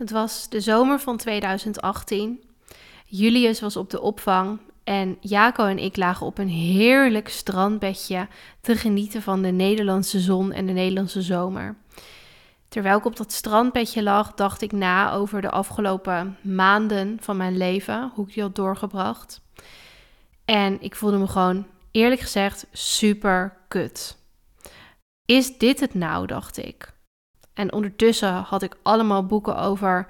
Het was de zomer van 2018. Julius was op de opvang en Jaco en ik lagen op een heerlijk strandbedje te genieten van de Nederlandse zon en de Nederlandse zomer. Terwijl ik op dat strandbedje lag, dacht ik na over de afgelopen maanden van mijn leven, hoe ik die had doorgebracht. En ik voelde me gewoon, eerlijk gezegd, super kut. Is dit het nou, dacht ik. En ondertussen had ik allemaal boeken over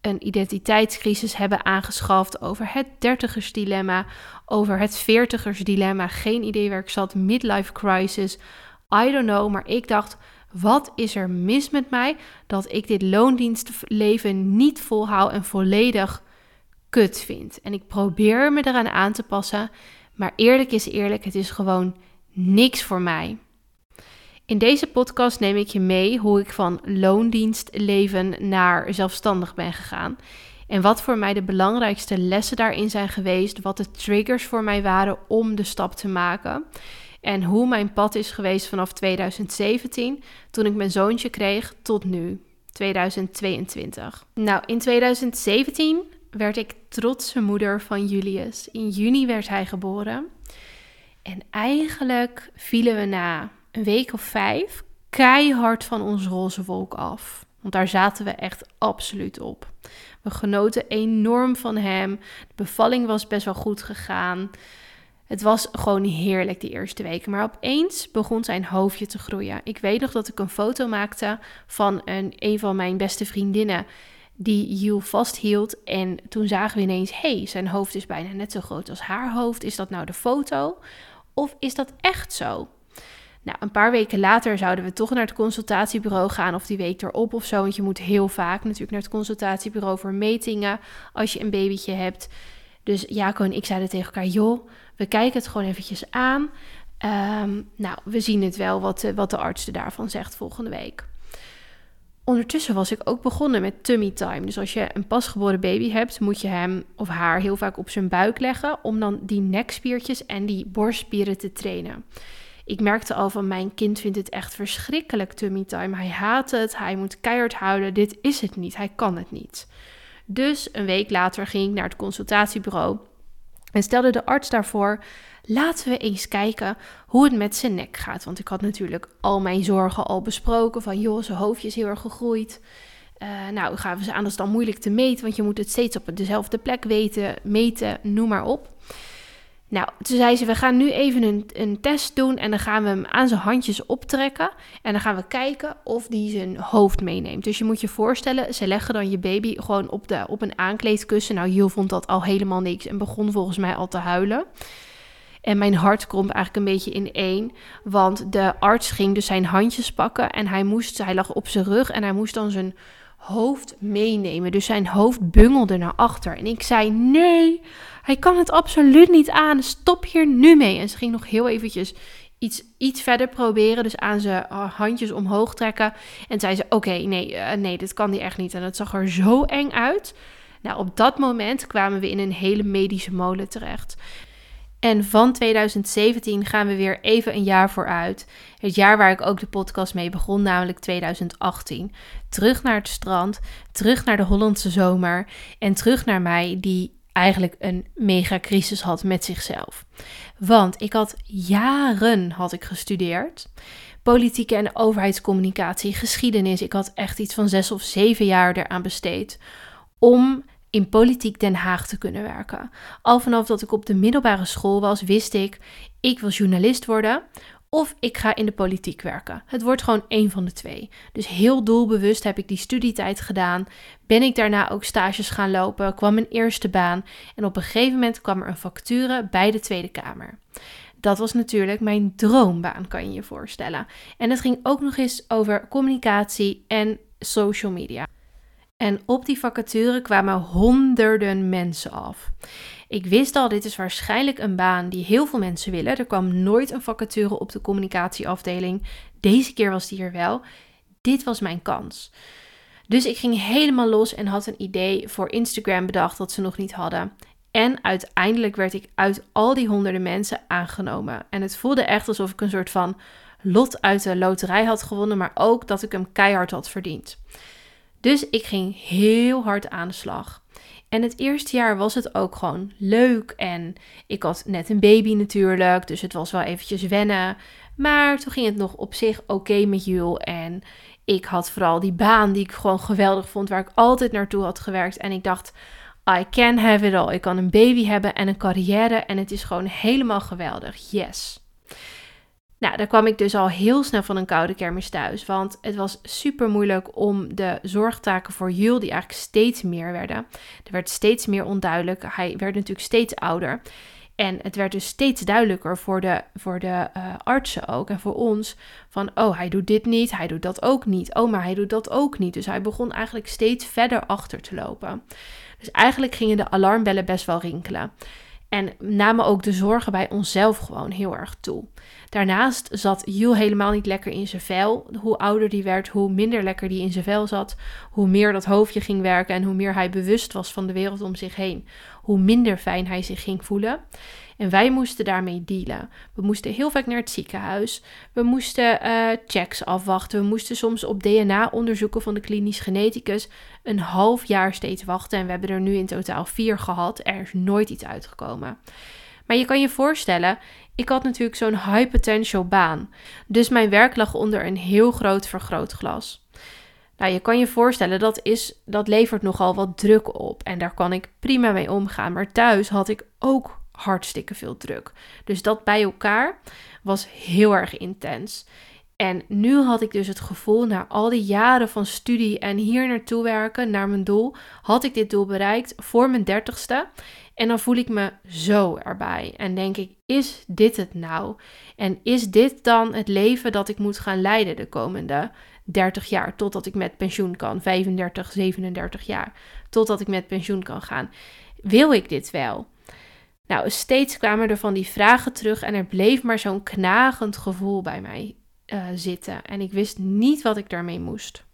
een identiteitscrisis hebben aangeschaft, over het dertigersdilemma, over het veertigersdilemma, geen idee waar ik zat, midlife crisis, I don't know, maar ik dacht, wat is er mis met mij dat ik dit loondienstleven niet volhoud en volledig kut vind? En ik probeer me eraan aan te passen, maar eerlijk is eerlijk, het is gewoon niks voor mij. In deze podcast neem ik je mee hoe ik van loondienstleven naar zelfstandig ben gegaan. En wat voor mij de belangrijkste lessen daarin zijn geweest, wat de triggers voor mij waren om de stap te maken. En hoe mijn pad is geweest vanaf 2017, toen ik mijn zoontje kreeg, tot nu, 2022. Nou, in 2017 werd ik trotse moeder van Julius. In juni werd hij geboren. En eigenlijk vielen we na een week of vijf keihard van ons roze wolk af. Want daar zaten we echt absoluut op. We genoten enorm van hem. De bevalling was best wel goed gegaan. Het was gewoon heerlijk die eerste weken. Maar opeens begon zijn hoofdje te groeien. Ik weet nog dat ik een foto maakte van een, een van mijn beste vriendinnen. Die Jules vasthield. En toen zagen we ineens: hey, zijn hoofd is bijna net zo groot als haar hoofd. Is dat nou de foto? Of is dat echt zo? Nou, een paar weken later zouden we toch naar het consultatiebureau gaan of die week erop of zo. Want je moet heel vaak natuurlijk naar het consultatiebureau voor metingen als je een babytje hebt. Dus Jaco en ik zeiden tegen elkaar, joh, we kijken het gewoon eventjes aan. Um, nou, we zien het wel wat, wat de arts daarvan zegt volgende week. Ondertussen was ik ook begonnen met tummy time. Dus als je een pasgeboren baby hebt, moet je hem of haar heel vaak op zijn buik leggen om dan die nekspiertjes en die borstspieren te trainen. Ik merkte al van mijn kind vindt het echt verschrikkelijk tummy time. Hij haat het, hij moet keihard houden. Dit is het niet, hij kan het niet. Dus een week later ging ik naar het consultatiebureau en stelde de arts daarvoor: laten we eens kijken hoe het met zijn nek gaat. Want ik had natuurlijk al mijn zorgen al besproken: van joh, zijn hoofdje is heel erg gegroeid. Uh, nou, gaven ze aan, dat is dan moeilijk te meten, want je moet het steeds op dezelfde plek weten, meten, noem maar op. Nou, toen zei ze, we gaan nu even een, een test doen en dan gaan we hem aan zijn handjes optrekken. En dan gaan we kijken of die zijn hoofd meeneemt. Dus je moet je voorstellen, ze leggen dan je baby gewoon op, de, op een aankleedkussen. Nou, Jill vond dat al helemaal niks en begon volgens mij al te huilen. En mijn hart kromp eigenlijk een beetje in één. Want de arts ging dus zijn handjes pakken en hij, moest, hij lag op zijn rug en hij moest dan zijn hoofd meenemen. Dus zijn hoofd bungelde naar achter. En ik zei: Nee, hij kan het absoluut niet aan. Stop hier nu mee. En ze ging nog heel eventjes iets, iets verder proberen. Dus aan zijn handjes omhoog trekken. En zei ze: Oké, nee, uh, nee, dit kan die echt niet. En het zag er zo eng uit. Nou, op dat moment kwamen we in een hele medische molen terecht. En van 2017 gaan we weer even een jaar vooruit. Het jaar waar ik ook de podcast mee begon, namelijk 2018. Terug naar het strand, terug naar de Hollandse zomer en terug naar mij die eigenlijk een mega crisis had met zichzelf. Want ik had jaren had ik gestudeerd. Politieke en overheidscommunicatie, geschiedenis. Ik had echt iets van zes of zeven jaar eraan besteed. Om in politiek Den Haag te kunnen werken. Al vanaf dat ik op de middelbare school was, wist ik, ik wil journalist worden of ik ga in de politiek werken. Het wordt gewoon één van de twee. Dus heel doelbewust heb ik die studietijd gedaan. Ben ik daarna ook stages gaan lopen, kwam mijn eerste baan en op een gegeven moment kwam er een vacature bij de Tweede Kamer. Dat was natuurlijk mijn droombaan, kan je je voorstellen. En het ging ook nog eens over communicatie en social media. En op die vacature kwamen honderden mensen af. Ik wist al, dit is waarschijnlijk een baan die heel veel mensen willen. Er kwam nooit een vacature op de communicatieafdeling. Deze keer was die er wel. Dit was mijn kans. Dus ik ging helemaal los en had een idee voor Instagram bedacht dat ze nog niet hadden. En uiteindelijk werd ik uit al die honderden mensen aangenomen. En het voelde echt alsof ik een soort van lot uit de loterij had gewonnen, maar ook dat ik hem keihard had verdiend. Dus ik ging heel hard aan de slag. En het eerste jaar was het ook gewoon leuk. En ik had net een baby natuurlijk, dus het was wel eventjes wennen. Maar toen ging het nog op zich oké met Jul. En ik had vooral die baan die ik gewoon geweldig vond, waar ik altijd naartoe had gewerkt. En ik dacht, I can have it all. Ik kan een baby hebben en een carrière en het is gewoon helemaal geweldig. Yes. Nou, daar kwam ik dus al heel snel van een koude kermis thuis. Want het was super moeilijk om de zorgtaken voor Jul, die eigenlijk steeds meer werden. Er werd steeds meer onduidelijk. Hij werd natuurlijk steeds ouder. En het werd dus steeds duidelijker voor de, voor de uh, artsen ook en voor ons van, oh, hij doet dit niet, hij doet dat ook niet. Oh, maar hij doet dat ook niet. Dus hij begon eigenlijk steeds verder achter te lopen. Dus eigenlijk gingen de alarmbellen best wel rinkelen. En namen ook de zorgen bij onszelf gewoon heel erg toe. Daarnaast zat Jules helemaal niet lekker in zijn vel. Hoe ouder die werd, hoe minder lekker die in zijn vel zat. Hoe meer dat hoofdje ging werken en hoe meer hij bewust was van de wereld om zich heen. Hoe minder fijn hij zich ging voelen. En wij moesten daarmee dealen. We moesten heel vaak naar het ziekenhuis. We moesten uh, checks afwachten. We moesten soms op DNA-onderzoeken van de klinisch geneticus een half jaar steeds wachten. En we hebben er nu in totaal vier gehad. Er is nooit iets uitgekomen. Maar je kan je voorstellen, ik had natuurlijk zo'n high potential baan. Dus mijn werk lag onder een heel groot vergrootglas. Nou, je kan je voorstellen, dat, is, dat levert nogal wat druk op. En daar kan ik prima mee omgaan. Maar thuis had ik ook hartstikke veel druk. Dus dat bij elkaar was heel erg intens. En nu had ik dus het gevoel, na al die jaren van studie en hier naartoe werken, naar mijn doel, had ik dit doel bereikt voor mijn dertigste. En dan voel ik me zo erbij. En denk ik, is dit het nou? En is dit dan het leven dat ik moet gaan leiden de komende 30 jaar? Totdat ik met pensioen kan. 35, 37 jaar. Totdat ik met pensioen kan gaan. Wil ik dit wel? Nou, steeds kwamen er van die vragen terug en er bleef maar zo'n knagend gevoel bij mij uh, zitten. En ik wist niet wat ik daarmee moest.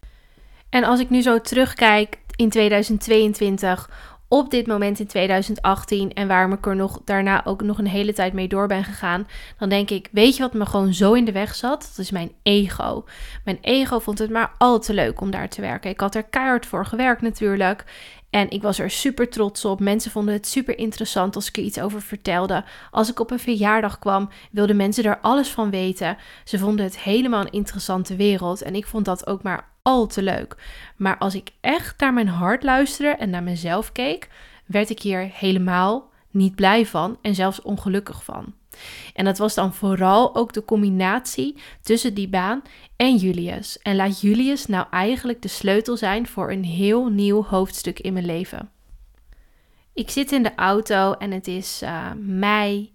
En als ik nu zo terugkijk in 2022 op dit moment in 2018 en waarom ik er nog daarna ook nog een hele tijd mee door ben gegaan, dan denk ik, weet je wat me gewoon zo in de weg zat? Dat is mijn ego. Mijn ego vond het maar al te leuk om daar te werken. Ik had er keihard voor gewerkt natuurlijk. En ik was er super trots op. Mensen vonden het super interessant als ik er iets over vertelde. Als ik op een verjaardag kwam, wilden mensen er alles van weten. Ze vonden het helemaal een interessante wereld. En ik vond dat ook maar al te leuk. Maar als ik echt naar mijn hart luisterde en naar mezelf keek, werd ik hier helemaal niet blij van en zelfs ongelukkig van. En dat was dan vooral ook de combinatie tussen die baan en Julius. En laat Julius nou eigenlijk de sleutel zijn voor een heel nieuw hoofdstuk in mijn leven. Ik zit in de auto en het is uh, mei.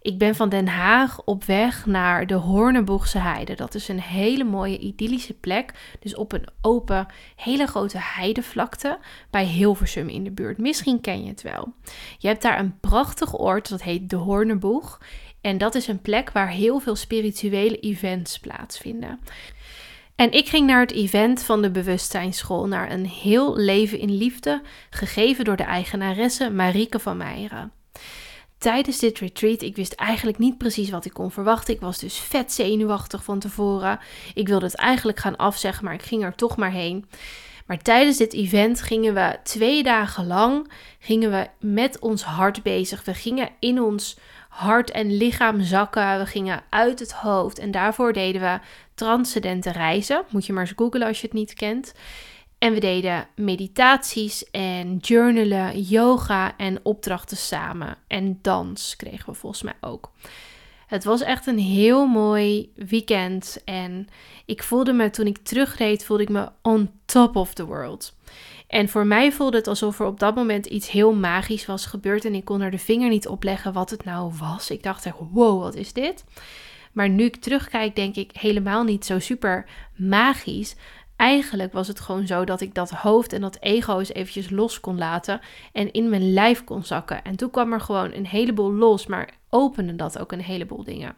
Ik ben van Den Haag op weg naar de Hoorneboegse Heide. Dat is een hele mooie idyllische plek. Dus op een open, hele grote heidevlakte bij Hilversum in de buurt. Misschien ken je het wel. Je hebt daar een prachtig oord, dat heet de Hoorneboeg. En dat is een plek waar heel veel spirituele events plaatsvinden. En ik ging naar het event van de Bewustzijnsschool, naar een heel leven in liefde, gegeven door de eigenaresse Marieke van Meijeren tijdens dit retreat, ik wist eigenlijk niet precies wat ik kon verwachten. Ik was dus vet zenuwachtig van tevoren. Ik wilde het eigenlijk gaan afzeggen, maar ik ging er toch maar heen. Maar tijdens dit event gingen we twee dagen lang gingen we met ons hart bezig. We gingen in ons hart en lichaam zakken. We gingen uit het hoofd. En daarvoor deden we transcendente reizen. Moet je maar eens googlen als je het niet kent. En we deden meditaties en journalen, yoga en opdrachten samen. En dans kregen we volgens mij ook. Het was echt een heel mooi weekend. En ik voelde me, toen ik terugreed, voelde ik me on top of the world. En voor mij voelde het alsof er op dat moment iets heel magisch was gebeurd. En ik kon er de vinger niet op leggen wat het nou was. Ik dacht echt, wow, wat is dit? Maar nu ik terugkijk, denk ik helemaal niet zo super magisch eigenlijk was het gewoon zo dat ik dat hoofd en dat ego eens eventjes los kon laten en in mijn lijf kon zakken. En toen kwam er gewoon een heleboel los, maar opende dat ook een heleboel dingen.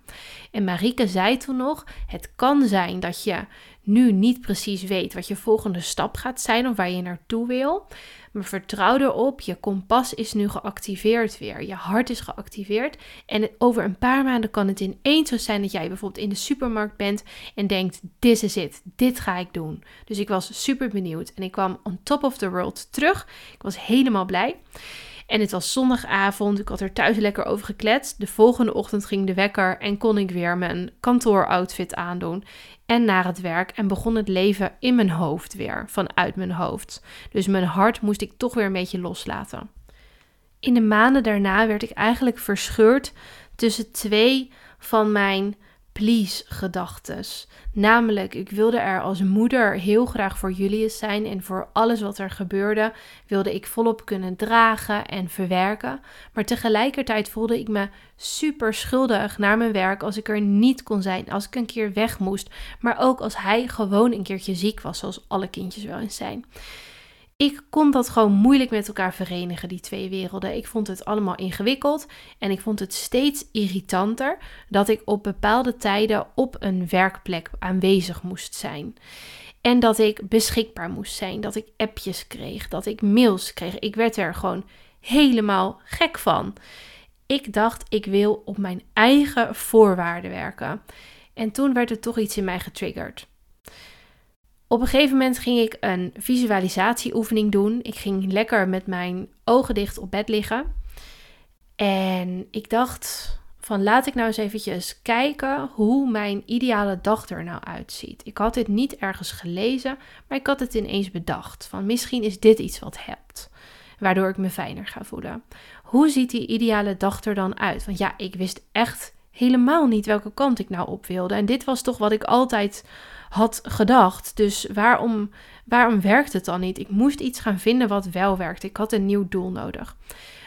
En Marike zei toen nog: Het kan zijn dat je nu niet precies weet wat je volgende stap gaat zijn of waar je naartoe wil. Maar vertrouw erop, je kompas is nu geactiveerd weer. Je hart is geactiveerd. En over een paar maanden kan het ineens zo zijn dat jij bijvoorbeeld in de supermarkt bent en denkt: This is it, dit ga ik doen. Dus ik was super benieuwd en ik kwam on top of the world terug. Ik was helemaal blij. En het was zondagavond, ik had er thuis lekker over gekletst. De volgende ochtend ging de wekker en kon ik weer mijn kantooroutfit aandoen. En naar het werk en begon het leven in mijn hoofd weer, vanuit mijn hoofd. Dus mijn hart moest ik toch weer een beetje loslaten. In de maanden daarna werd ik eigenlijk verscheurd tussen twee van mijn please-gedachtes. Namelijk, ik wilde er als moeder heel graag voor Julius zijn en voor alles wat er gebeurde wilde ik volop kunnen dragen en verwerken. Maar tegelijkertijd voelde ik me super schuldig naar mijn werk als ik er niet kon zijn, als ik een keer weg moest, maar ook als hij gewoon een keertje ziek was, zoals alle kindjes wel eens zijn. Ik kon dat gewoon moeilijk met elkaar verenigen, die twee werelden. Ik vond het allemaal ingewikkeld en ik vond het steeds irritanter dat ik op bepaalde tijden op een werkplek aanwezig moest zijn. En dat ik beschikbaar moest zijn, dat ik appjes kreeg, dat ik mails kreeg. Ik werd er gewoon helemaal gek van. Ik dacht, ik wil op mijn eigen voorwaarden werken. En toen werd er toch iets in mij getriggerd. Op een gegeven moment ging ik een visualisatieoefening doen. Ik ging lekker met mijn ogen dicht op bed liggen. En ik dacht van laat ik nou eens eventjes kijken hoe mijn ideale dag er nou uitziet. Ik had dit niet ergens gelezen, maar ik had het ineens bedacht. Van misschien is dit iets wat helpt, waardoor ik me fijner ga voelen. Hoe ziet die ideale dag er dan uit? Want ja, ik wist echt helemaal niet welke kant ik nou op wilde. En dit was toch wat ik altijd had gedacht. Dus waarom, waarom werkt het dan niet? Ik moest iets gaan vinden wat wel werkte. Ik had een nieuw doel nodig.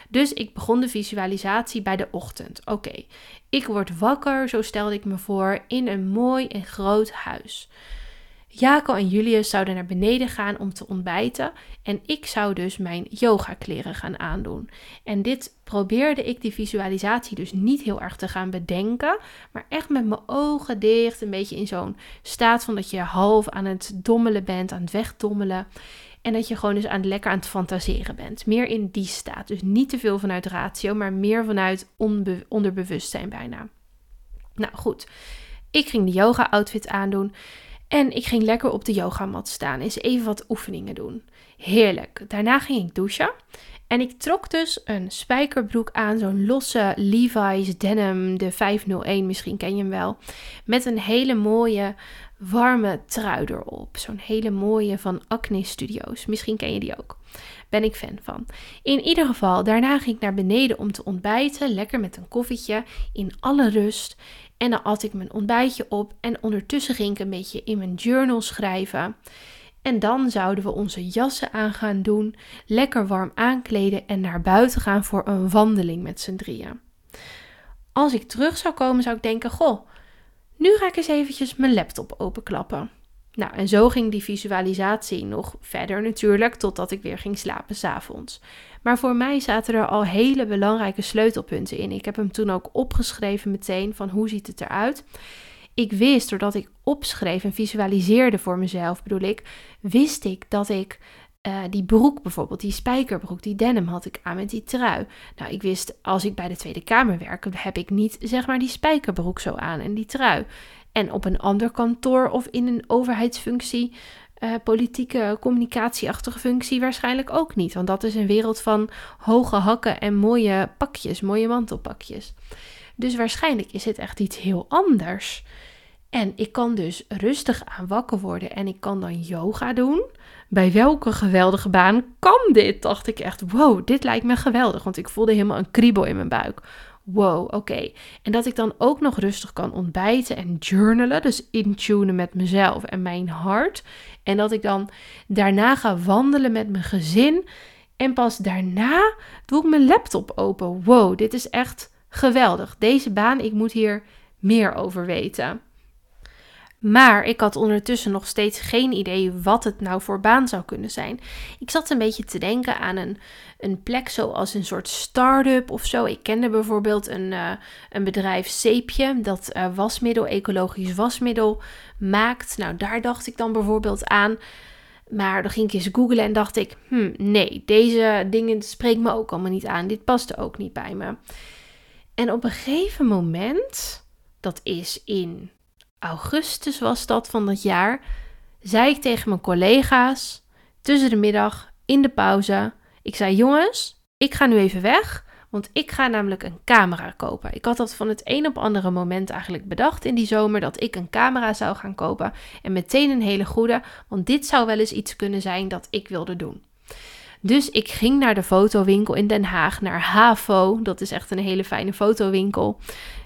Dus ik begon de visualisatie bij de ochtend. Oké, ik word wakker, zo stelde ik me voor, in een mooi en groot huis. Jaco en Julius zouden naar beneden gaan om te ontbijten en ik zou dus mijn yoga kleren gaan aandoen. En dit probeerde ik die visualisatie dus niet heel erg te gaan bedenken, maar echt met mijn ogen dicht, een beetje in zo'n staat van dat je half aan het dommelen bent, aan het wegdommelen. En dat je gewoon dus aan, lekker aan het fantaseren bent. Meer in die staat. Dus niet te veel vanuit ratio, maar meer vanuit onderbewustzijn bijna. Nou goed, ik ging de yoga outfit aandoen. En ik ging lekker op de yogamat staan. Eens even wat oefeningen doen. Heerlijk. Daarna ging ik douchen. En ik trok dus een spijkerbroek aan, zo'n losse Levi's denim, de 501, misschien ken je hem wel. Met een hele mooie warme trui erop. Zo'n hele mooie van Acne Studios. Misschien ken je die ook. Ben ik fan van. In ieder geval, daarna ging ik naar beneden om te ontbijten. Lekker met een koffietje in alle rust. En dan at ik mijn ontbijtje op en ondertussen ging ik een beetje in mijn journal schrijven. En dan zouden we onze jassen aan gaan doen, lekker warm aankleden en naar buiten gaan voor een wandeling met z'n drieën. Als ik terug zou komen, zou ik denken: Goh, nu ga ik eens eventjes mijn laptop openklappen. Nou, en zo ging die visualisatie nog verder natuurlijk, totdat ik weer ging slapen s'avonds. Maar voor mij zaten er al hele belangrijke sleutelpunten in. Ik heb hem toen ook opgeschreven meteen van hoe ziet het eruit. Ik wist, doordat ik opschreef en visualiseerde voor mezelf, bedoel ik, wist ik dat ik uh, die broek bijvoorbeeld, die spijkerbroek, die denim had ik aan met die trui. Nou, ik wist, als ik bij de Tweede Kamer werk, heb ik niet zeg maar die spijkerbroek zo aan en die trui. En op een ander kantoor of in een overheidsfunctie, uh, politieke communicatieachtige functie waarschijnlijk ook niet. Want dat is een wereld van hoge hakken en mooie pakjes, mooie mantelpakjes. Dus waarschijnlijk is het echt iets heel anders. En ik kan dus rustig aan wakker worden en ik kan dan yoga doen. Bij welke geweldige baan kan dit? Dacht ik echt, wow, dit lijkt me geweldig. Want ik voelde helemaal een kriebel in mijn buik wow, oké. En dat ik dan ook nog rustig kan ontbijten en journalen, dus intunen met mezelf en mijn hart. En dat ik dan daarna ga wandelen met mijn gezin. En pas daarna doe ik mijn laptop open. Wow, dit is echt geweldig. Deze baan, ik moet hier meer over weten. Maar ik had ondertussen nog steeds geen idee wat het nou voor baan zou kunnen zijn. Ik zat een beetje te denken aan een, een plek zoals een soort start-up of zo. Ik kende bijvoorbeeld een, uh, een bedrijf Zeepje dat uh, wasmiddel, ecologisch wasmiddel maakt. Nou, daar dacht ik dan bijvoorbeeld aan. Maar dan ging ik eens googlen en dacht ik, hm, nee, deze dingen spreken me ook allemaal niet aan. Dit paste ook niet bij me. En op een gegeven moment, dat is in augustus was dat van dat jaar, zei ik tegen mijn collega's tussen de middag in de pauze. Ik zei: Jongens, ik ga nu even weg. Want ik ga namelijk een camera kopen. Ik had dat van het een op andere moment eigenlijk bedacht in die zomer dat ik een camera zou gaan kopen. En meteen een hele goede, want dit zou wel eens iets kunnen zijn dat ik wilde doen. Dus ik ging naar de fotowinkel in Den Haag, naar HAVO. Dat is echt een hele fijne fotowinkel.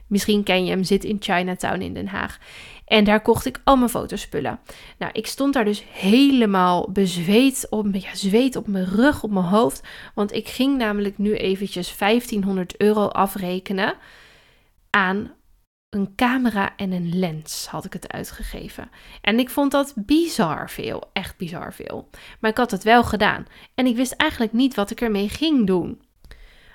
Misschien ken je hem, zit in Chinatown in Den Haag. En daar kocht ik al mijn fotospullen. Nou, ik stond daar dus helemaal bezweet op, ja, zweet op mijn rug, op mijn hoofd. Want ik ging namelijk nu eventjes 1500 euro afrekenen aan een camera en een lens had ik het uitgegeven. En ik vond dat bizar veel, echt bizar veel. Maar ik had het wel gedaan en ik wist eigenlijk niet wat ik ermee ging doen.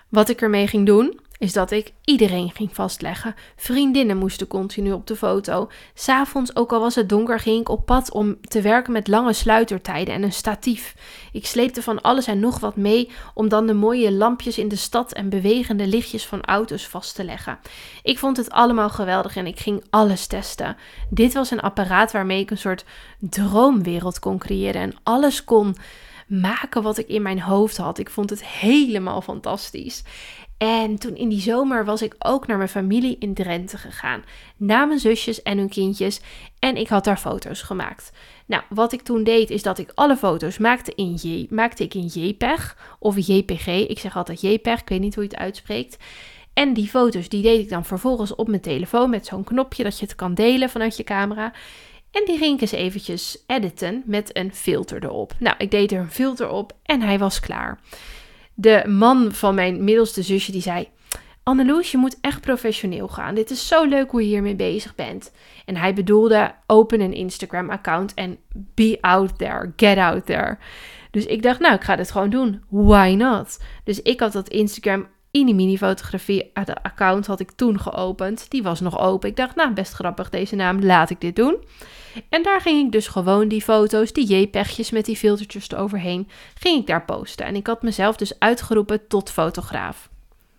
Wat ik ermee ging doen, is dat ik iedereen ging vastleggen. Vriendinnen moesten continu op de foto. S'avonds, ook al was het donker, ging ik op pad om te werken met lange sluitertijden en een statief. Ik sleepte van alles en nog wat mee om dan de mooie lampjes in de stad en bewegende lichtjes van auto's vast te leggen. Ik vond het allemaal geweldig en ik ging alles testen. Dit was een apparaat waarmee ik een soort droomwereld kon creëren en alles kon maken wat ik in mijn hoofd had. Ik vond het helemaal fantastisch. En toen in die zomer was ik ook naar mijn familie in Drenthe gegaan. Naar mijn zusjes en hun kindjes. En ik had daar foto's gemaakt. Nou, wat ik toen deed is dat ik alle foto's maakte, in maakte ik in JPEG of JPG. Ik zeg altijd JPEG, ik weet niet hoe je het uitspreekt. En die foto's die deed ik dan vervolgens op mijn telefoon met zo'n knopje dat je het kan delen vanuit je camera. En die ging ik eens eventjes editen met een filter erop. Nou, ik deed er een filter op en hij was klaar de man van mijn middelste zusje die zei: Anneloes, je moet echt professioneel gaan. Dit is zo leuk hoe je hiermee bezig bent. En hij bedoelde: open een Instagram-account en be out there, get out there. Dus ik dacht, nou, ik ga dit gewoon doen. Why not? Dus ik had dat Instagram Mini fotografie de account had ik toen geopend. Die was nog open. Ik dacht, nou, best grappig deze naam, laat ik dit doen. En daar ging ik dus gewoon die foto's, die JPEG'jes met die filtertjes eroverheen, ging ik daar posten. En ik had mezelf dus uitgeroepen tot fotograaf.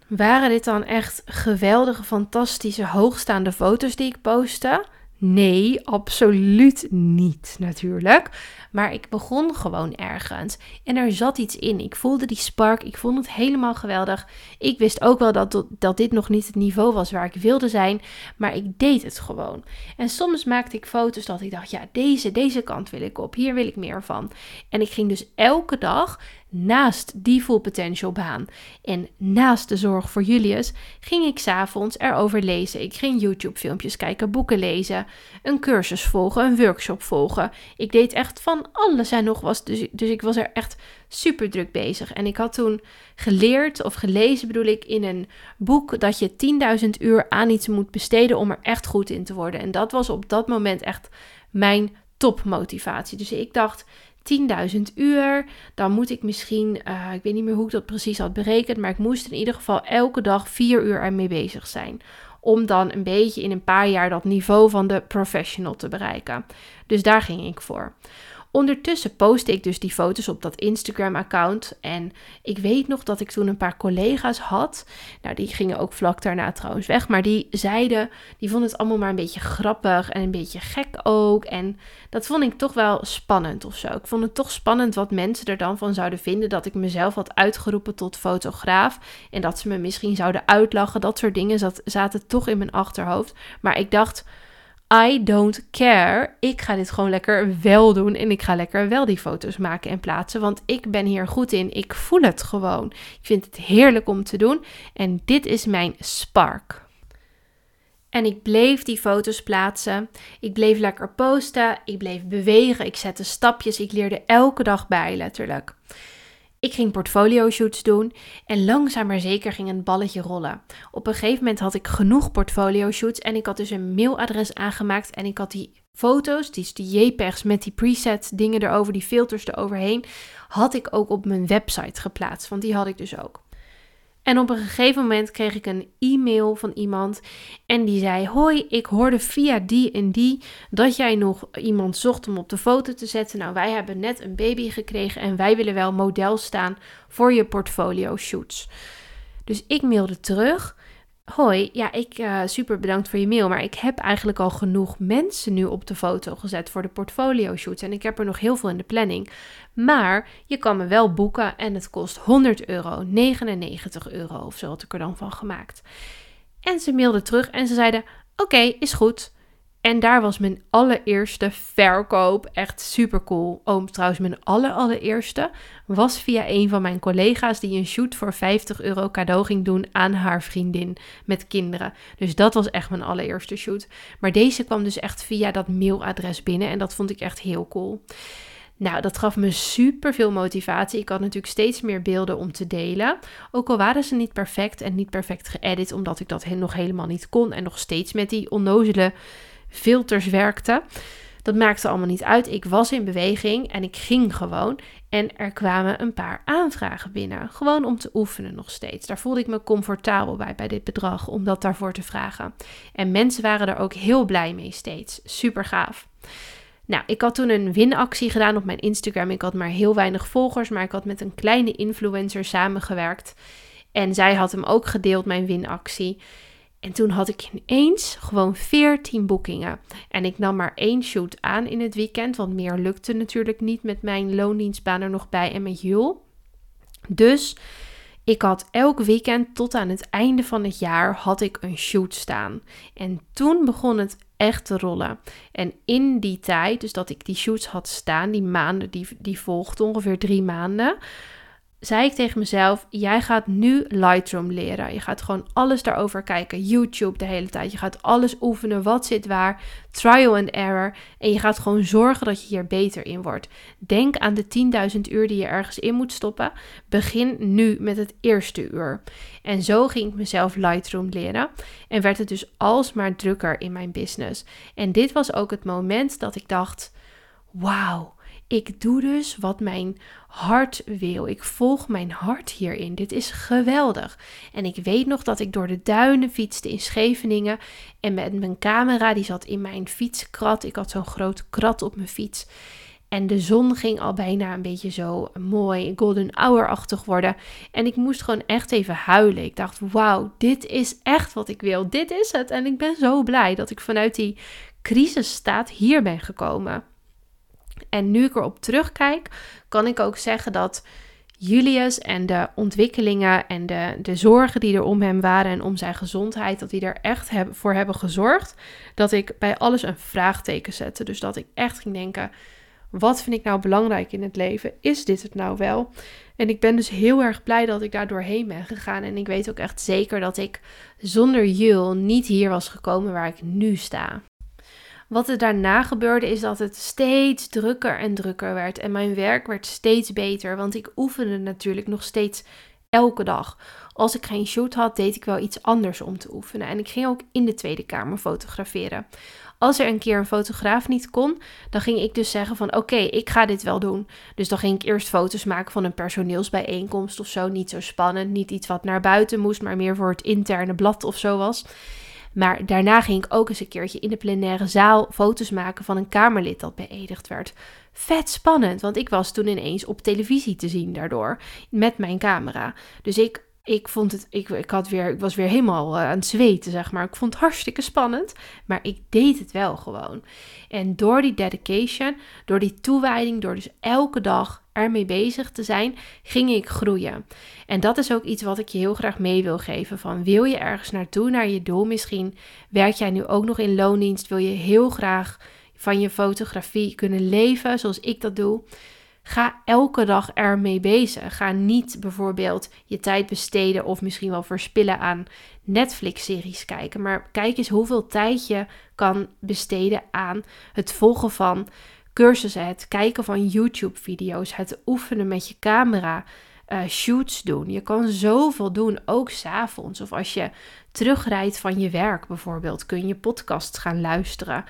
Waren dit dan echt geweldige, fantastische, hoogstaande foto's die ik postte? Nee, absoluut niet natuurlijk. Maar ik begon gewoon ergens. En er zat iets in. Ik voelde die spark. Ik vond het helemaal geweldig. Ik wist ook wel dat, dat dit nog niet het niveau was waar ik wilde zijn. Maar ik deed het gewoon. En soms maakte ik foto's dat ik dacht: ja, deze, deze kant wil ik op. Hier wil ik meer van. En ik ging dus elke dag naast die full potential baan en naast de zorg voor Julius ging ik s'avonds erover lezen. Ik ging YouTube filmpjes kijken, boeken lezen, een cursus volgen, een workshop volgen. Ik deed echt van alles en nog was. Dus, dus ik was er echt super druk bezig. En ik had toen geleerd of gelezen bedoel ik in een boek dat je 10.000 uur aan iets moet besteden om er echt goed in te worden. En dat was op dat moment echt mijn topmotivatie. Dus ik dacht, 10.000 uur, dan moet ik misschien, uh, ik weet niet meer hoe ik dat precies had berekend, maar ik moest in ieder geval elke dag 4 uur ermee bezig zijn. Om dan een beetje in een paar jaar dat niveau van de professional te bereiken. Dus daar ging ik voor. Ondertussen postte ik dus die foto's op dat Instagram-account. En ik weet nog dat ik toen een paar collega's had. Nou, die gingen ook vlak daarna trouwens weg. Maar die zeiden, die vonden het allemaal maar een beetje grappig en een beetje gek ook. En dat vond ik toch wel spannend of zo. Ik vond het toch spannend wat mensen er dan van zouden vinden. Dat ik mezelf had uitgeroepen tot fotograaf. En dat ze me misschien zouden uitlachen. Dat soort dingen zat, zaten toch in mijn achterhoofd. Maar ik dacht I don't care. Ik ga dit gewoon lekker wel doen en ik ga lekker wel die foto's maken en plaatsen, want ik ben hier goed in. Ik voel het gewoon. Ik vind het heerlijk om te doen en dit is mijn spark. En ik bleef die foto's plaatsen. Ik bleef lekker posten. Ik bleef bewegen. Ik zette stapjes. Ik leerde elke dag bij, letterlijk. Ik ging portfolio shoots doen en langzaam maar zeker ging een balletje rollen. Op een gegeven moment had ik genoeg portfolio shoots en ik had dus een mailadres aangemaakt en ik had die foto's, die, die JPEGs met die preset dingen erover, die filters eroverheen, had ik ook op mijn website geplaatst. Want die had ik dus ook. En op een gegeven moment kreeg ik een e-mail van iemand en die zei: Hoi, ik hoorde via die en die dat jij nog iemand zocht om op de foto te zetten. Nou, wij hebben net een baby gekregen en wij willen wel model staan voor je portfolio shoots. Dus ik mailde terug. Hoi, ja, ik uh, super bedankt voor je mail, maar ik heb eigenlijk al genoeg mensen nu op de foto gezet voor de portfolio shoots en ik heb er nog heel veel in de planning. Maar je kan me wel boeken en het kost 100 euro, 99 euro of zo had ik er dan van gemaakt. En ze mailde terug en ze zeiden: Oké, is goed. En daar was mijn allereerste verkoop. Echt super cool. Oh, trouwens, mijn aller, allereerste was via een van mijn collega's die een shoot voor 50 euro cadeau ging doen aan haar vriendin met kinderen. Dus dat was echt mijn allereerste shoot. Maar deze kwam dus echt via dat mailadres binnen en dat vond ik echt heel cool. Nou, dat gaf me super veel motivatie. Ik had natuurlijk steeds meer beelden om te delen. Ook al waren ze niet perfect en niet perfect geëdit, omdat ik dat nog helemaal niet kon en nog steeds met die onnozele filters werkte. Dat maakte allemaal niet uit. Ik was in beweging en ik ging gewoon. En er kwamen een paar aanvragen binnen. Gewoon om te oefenen nog steeds. Daar voelde ik me comfortabel bij, bij dit bedrag, om dat daarvoor te vragen. En mensen waren er ook heel blij mee steeds. Super gaaf. Nou, ik had toen een winactie gedaan op mijn Instagram. Ik had maar heel weinig volgers, maar ik had met een kleine influencer samengewerkt. En zij had hem ook gedeeld, mijn winactie. En toen had ik ineens gewoon 14 boekingen. En ik nam maar één shoot aan in het weekend, want meer lukte natuurlijk niet met mijn loondienstbaan er nog bij en met Jul. Dus ik had elk weekend tot aan het einde van het jaar had ik een shoot staan. En toen begon het echt te rollen. En in die tijd, dus dat ik die shoots had staan, die maanden, die, die volgden ongeveer drie maanden, zei ik tegen mezelf: Jij gaat nu Lightroom leren. Je gaat gewoon alles daarover kijken. YouTube de hele tijd. Je gaat alles oefenen. Wat zit waar? Trial and error. En je gaat gewoon zorgen dat je hier beter in wordt. Denk aan de 10.000 uur die je ergens in moet stoppen. Begin nu met het eerste uur. En zo ging ik mezelf Lightroom leren. En werd het dus alsmaar drukker in mijn business. En dit was ook het moment dat ik dacht: Wauw ik doe dus wat mijn hart wil. Ik volg mijn hart hierin. Dit is geweldig. En ik weet nog dat ik door de duinen fietste in Scheveningen. En met mijn camera, die zat in mijn fietskrat. Ik had zo'n groot krat op mijn fiets. En de zon ging al bijna een beetje zo mooi golden hour-achtig worden. En ik moest gewoon echt even huilen. Ik dacht, wauw, dit is echt wat ik wil. Dit is het. En ik ben zo blij dat ik vanuit die crisisstaat hier ben gekomen. En nu ik erop terugkijk, kan ik ook zeggen dat Julius en de ontwikkelingen en de, de zorgen die er om hem waren en om zijn gezondheid, dat die er echt voor hebben gezorgd dat ik bij alles een vraagteken zette. Dus dat ik echt ging denken: wat vind ik nou belangrijk in het leven? Is dit het nou wel? En ik ben dus heel erg blij dat ik daar doorheen ben gegaan. En ik weet ook echt zeker dat ik zonder Jul niet hier was gekomen waar ik nu sta. Wat er daarna gebeurde is dat het steeds drukker en drukker werd. En mijn werk werd steeds beter, want ik oefende natuurlijk nog steeds elke dag. Als ik geen shoot had, deed ik wel iets anders om te oefenen. En ik ging ook in de Tweede Kamer fotograferen. Als er een keer een fotograaf niet kon, dan ging ik dus zeggen van oké, ik ga dit wel doen. Dus dan ging ik eerst foto's maken van een personeelsbijeenkomst of zo. Niet zo spannend, niet iets wat naar buiten moest, maar meer voor het interne blad of zo was. Maar daarna ging ik ook eens een keertje in de plenaire zaal foto's maken van een Kamerlid dat beëdigd werd. Vet spannend, want ik was toen ineens op televisie te zien daardoor met mijn camera. Dus ik ik vond het, ik, ik, had weer, ik was weer helemaal uh, aan het zweten, zeg maar. Ik vond het hartstikke spannend, maar ik deed het wel gewoon. En door die dedication, door die toewijding, door dus elke dag ermee bezig te zijn, ging ik groeien. En dat is ook iets wat ik je heel graag mee wil geven. Van wil je ergens naartoe, naar je doel misschien? Werk jij nu ook nog in loondienst? Wil je heel graag van je fotografie kunnen leven, zoals ik dat doe? Ga elke dag ermee bezig. Ga niet bijvoorbeeld je tijd besteden of misschien wel verspillen aan Netflix-series kijken. Maar kijk eens hoeveel tijd je kan besteden aan het volgen van cursussen, het kijken van YouTube-video's, het oefenen met je camera, uh, shoots doen. Je kan zoveel doen, ook s'avonds. Of als je terugrijdt van je werk bijvoorbeeld, kun je podcasts gaan luisteren.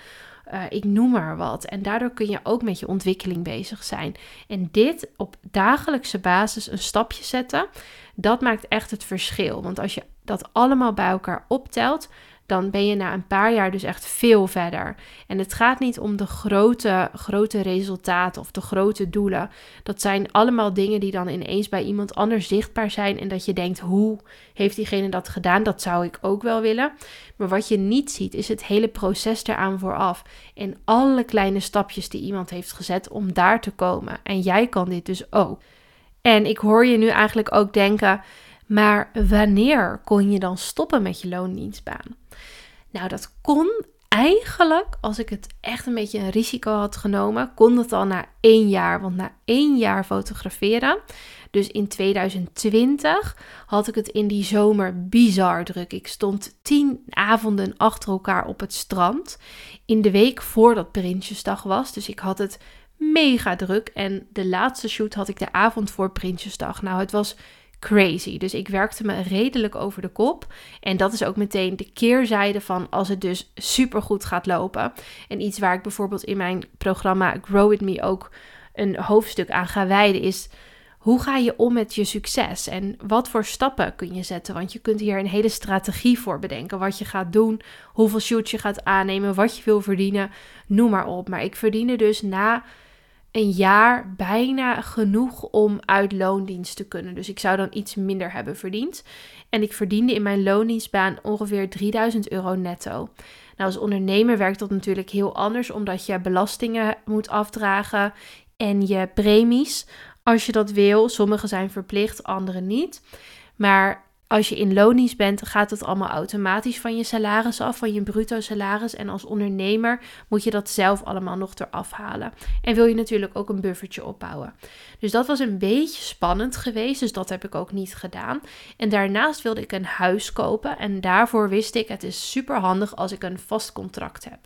Uh, ik noem maar wat. En daardoor kun je ook met je ontwikkeling bezig zijn. En dit op dagelijkse basis een stapje zetten, dat maakt echt het verschil. Want als je dat allemaal bij elkaar optelt, dan ben je na een paar jaar dus echt veel verder. En het gaat niet om de grote, grote resultaten of de grote doelen. Dat zijn allemaal dingen die dan ineens bij iemand anders zichtbaar zijn. En dat je denkt, hoe heeft diegene dat gedaan? Dat zou ik ook wel willen. Maar wat je niet ziet, is het hele proces eraan vooraf. En alle kleine stapjes die iemand heeft gezet om daar te komen. En jij kan dit dus ook. En ik hoor je nu eigenlijk ook denken. Maar wanneer kon je dan stoppen met je loondienstbaan? Nou, dat kon eigenlijk, als ik het echt een beetje een risico had genomen, kon het al na één jaar. Want na één jaar fotograferen, dus in 2020, had ik het in die zomer bizar druk. Ik stond tien avonden achter elkaar op het strand. In de week voordat Prinsjesdag was. Dus ik had het mega druk. En de laatste shoot had ik de avond voor Prinsjesdag. Nou, het was crazy. Dus ik werkte me redelijk over de kop. En dat is ook meteen de keerzijde van als het dus super goed gaat lopen. En iets waar ik bijvoorbeeld in mijn programma Grow With Me ook een hoofdstuk aan ga wijden is... Hoe ga je om met je succes en wat voor stappen kun je zetten? Want je kunt hier een hele strategie voor bedenken. Wat je gaat doen, hoeveel shoots je gaat aannemen, wat je wil verdienen, noem maar op. Maar ik verdiende dus na een jaar bijna genoeg om uit loondienst te kunnen. Dus ik zou dan iets minder hebben verdiend. En ik verdiende in mijn loondienstbaan ongeveer 3000 euro netto. Nou, als ondernemer werkt dat natuurlijk heel anders, omdat je belastingen moet afdragen en je premies. Als je dat wil, sommige zijn verplicht, andere niet. Maar als je in loondienst bent, gaat het allemaal automatisch van je salaris af, van je bruto salaris. En als ondernemer moet je dat zelf allemaal nog eraf halen. En wil je natuurlijk ook een buffertje opbouwen. Dus dat was een beetje spannend geweest, dus dat heb ik ook niet gedaan. En daarnaast wilde ik een huis kopen en daarvoor wist ik, het is super handig als ik een vast contract heb.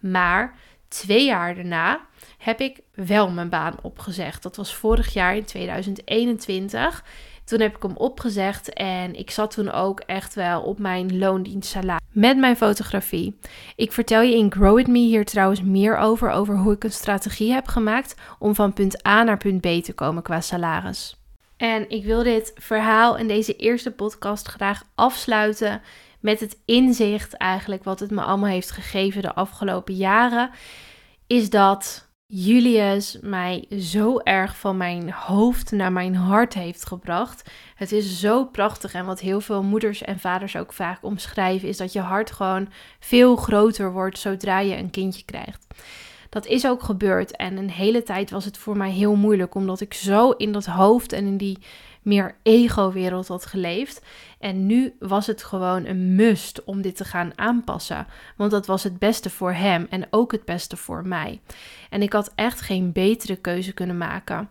Maar twee jaar daarna heb ik wel mijn baan opgezegd. Dat was vorig jaar in 2021. Toen heb ik hem opgezegd en ik zat toen ook echt wel op mijn loondienstsalaris met mijn fotografie. Ik vertel je in Grow With Me hier trouwens meer over, over hoe ik een strategie heb gemaakt om van punt A naar punt B te komen qua salaris. En ik wil dit verhaal in deze eerste podcast graag afsluiten met het inzicht eigenlijk wat het me allemaal heeft gegeven de afgelopen jaren. Is dat Julius mij zo erg van mijn hoofd naar mijn hart heeft gebracht. Het is zo prachtig en wat heel veel moeders en vaders ook vaak omschrijven is dat je hart gewoon veel groter wordt zodra je een kindje krijgt. Dat is ook gebeurd en een hele tijd was het voor mij heel moeilijk omdat ik zo in dat hoofd en in die meer ego-wereld had geleefd. En nu was het gewoon een must om dit te gaan aanpassen. Want dat was het beste voor hem en ook het beste voor mij. En ik had echt geen betere keuze kunnen maken.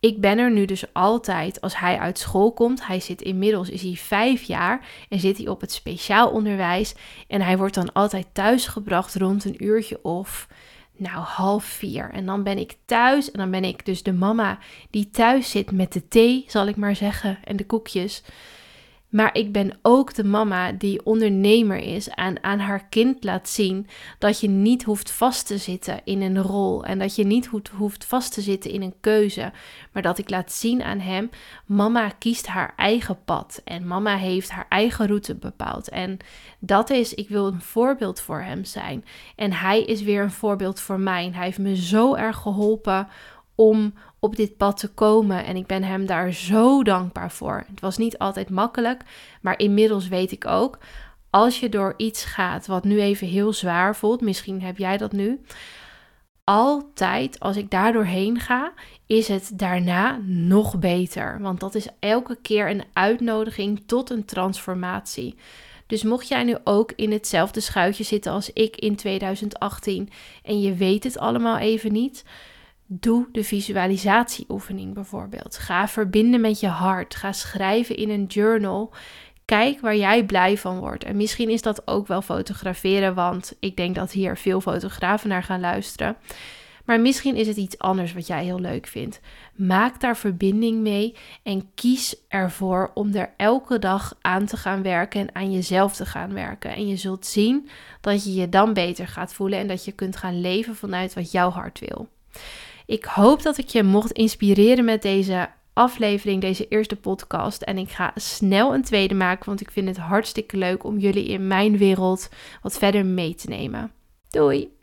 Ik ben er nu dus altijd als hij uit school komt. Hij zit inmiddels, is hij vijf jaar en zit hij op het speciaal onderwijs. En hij wordt dan altijd thuisgebracht rond een uurtje of nou, half vier. En dan ben ik thuis en dan ben ik dus de mama die thuis zit met de thee, zal ik maar zeggen, en de koekjes. Maar ik ben ook de mama die ondernemer is en aan haar kind laat zien dat je niet hoeft vast te zitten in een rol en dat je niet hoeft vast te zitten in een keuze, maar dat ik laat zien aan hem: mama kiest haar eigen pad en mama heeft haar eigen route bepaald. En dat is, ik wil een voorbeeld voor hem zijn. En hij is weer een voorbeeld voor mij. Hij heeft me zo erg geholpen om op dit pad te komen. En ik ben hem daar zo dankbaar voor. Het was niet altijd makkelijk, maar inmiddels weet ik ook. Als je door iets gaat wat nu even heel zwaar voelt, misschien heb jij dat nu. Altijd als ik daar doorheen ga, is het daarna nog beter. Want dat is elke keer een uitnodiging tot een transformatie. Dus mocht jij nu ook in hetzelfde schuitje zitten als ik in 2018 en je weet het allemaal even niet, Doe de visualisatieoefening bijvoorbeeld. Ga verbinden met je hart. Ga schrijven in een journal. Kijk waar jij blij van wordt. En misschien is dat ook wel fotograferen, want ik denk dat hier veel fotografen naar gaan luisteren. Maar misschien is het iets anders wat jij heel leuk vindt. Maak daar verbinding mee en kies ervoor om er elke dag aan te gaan werken en aan jezelf te gaan werken. En je zult zien dat je je dan beter gaat voelen en dat je kunt gaan leven vanuit wat jouw hart wil. Ik hoop dat ik je mocht inspireren met deze aflevering, deze eerste podcast. En ik ga snel een tweede maken, want ik vind het hartstikke leuk om jullie in mijn wereld wat verder mee te nemen. Doei!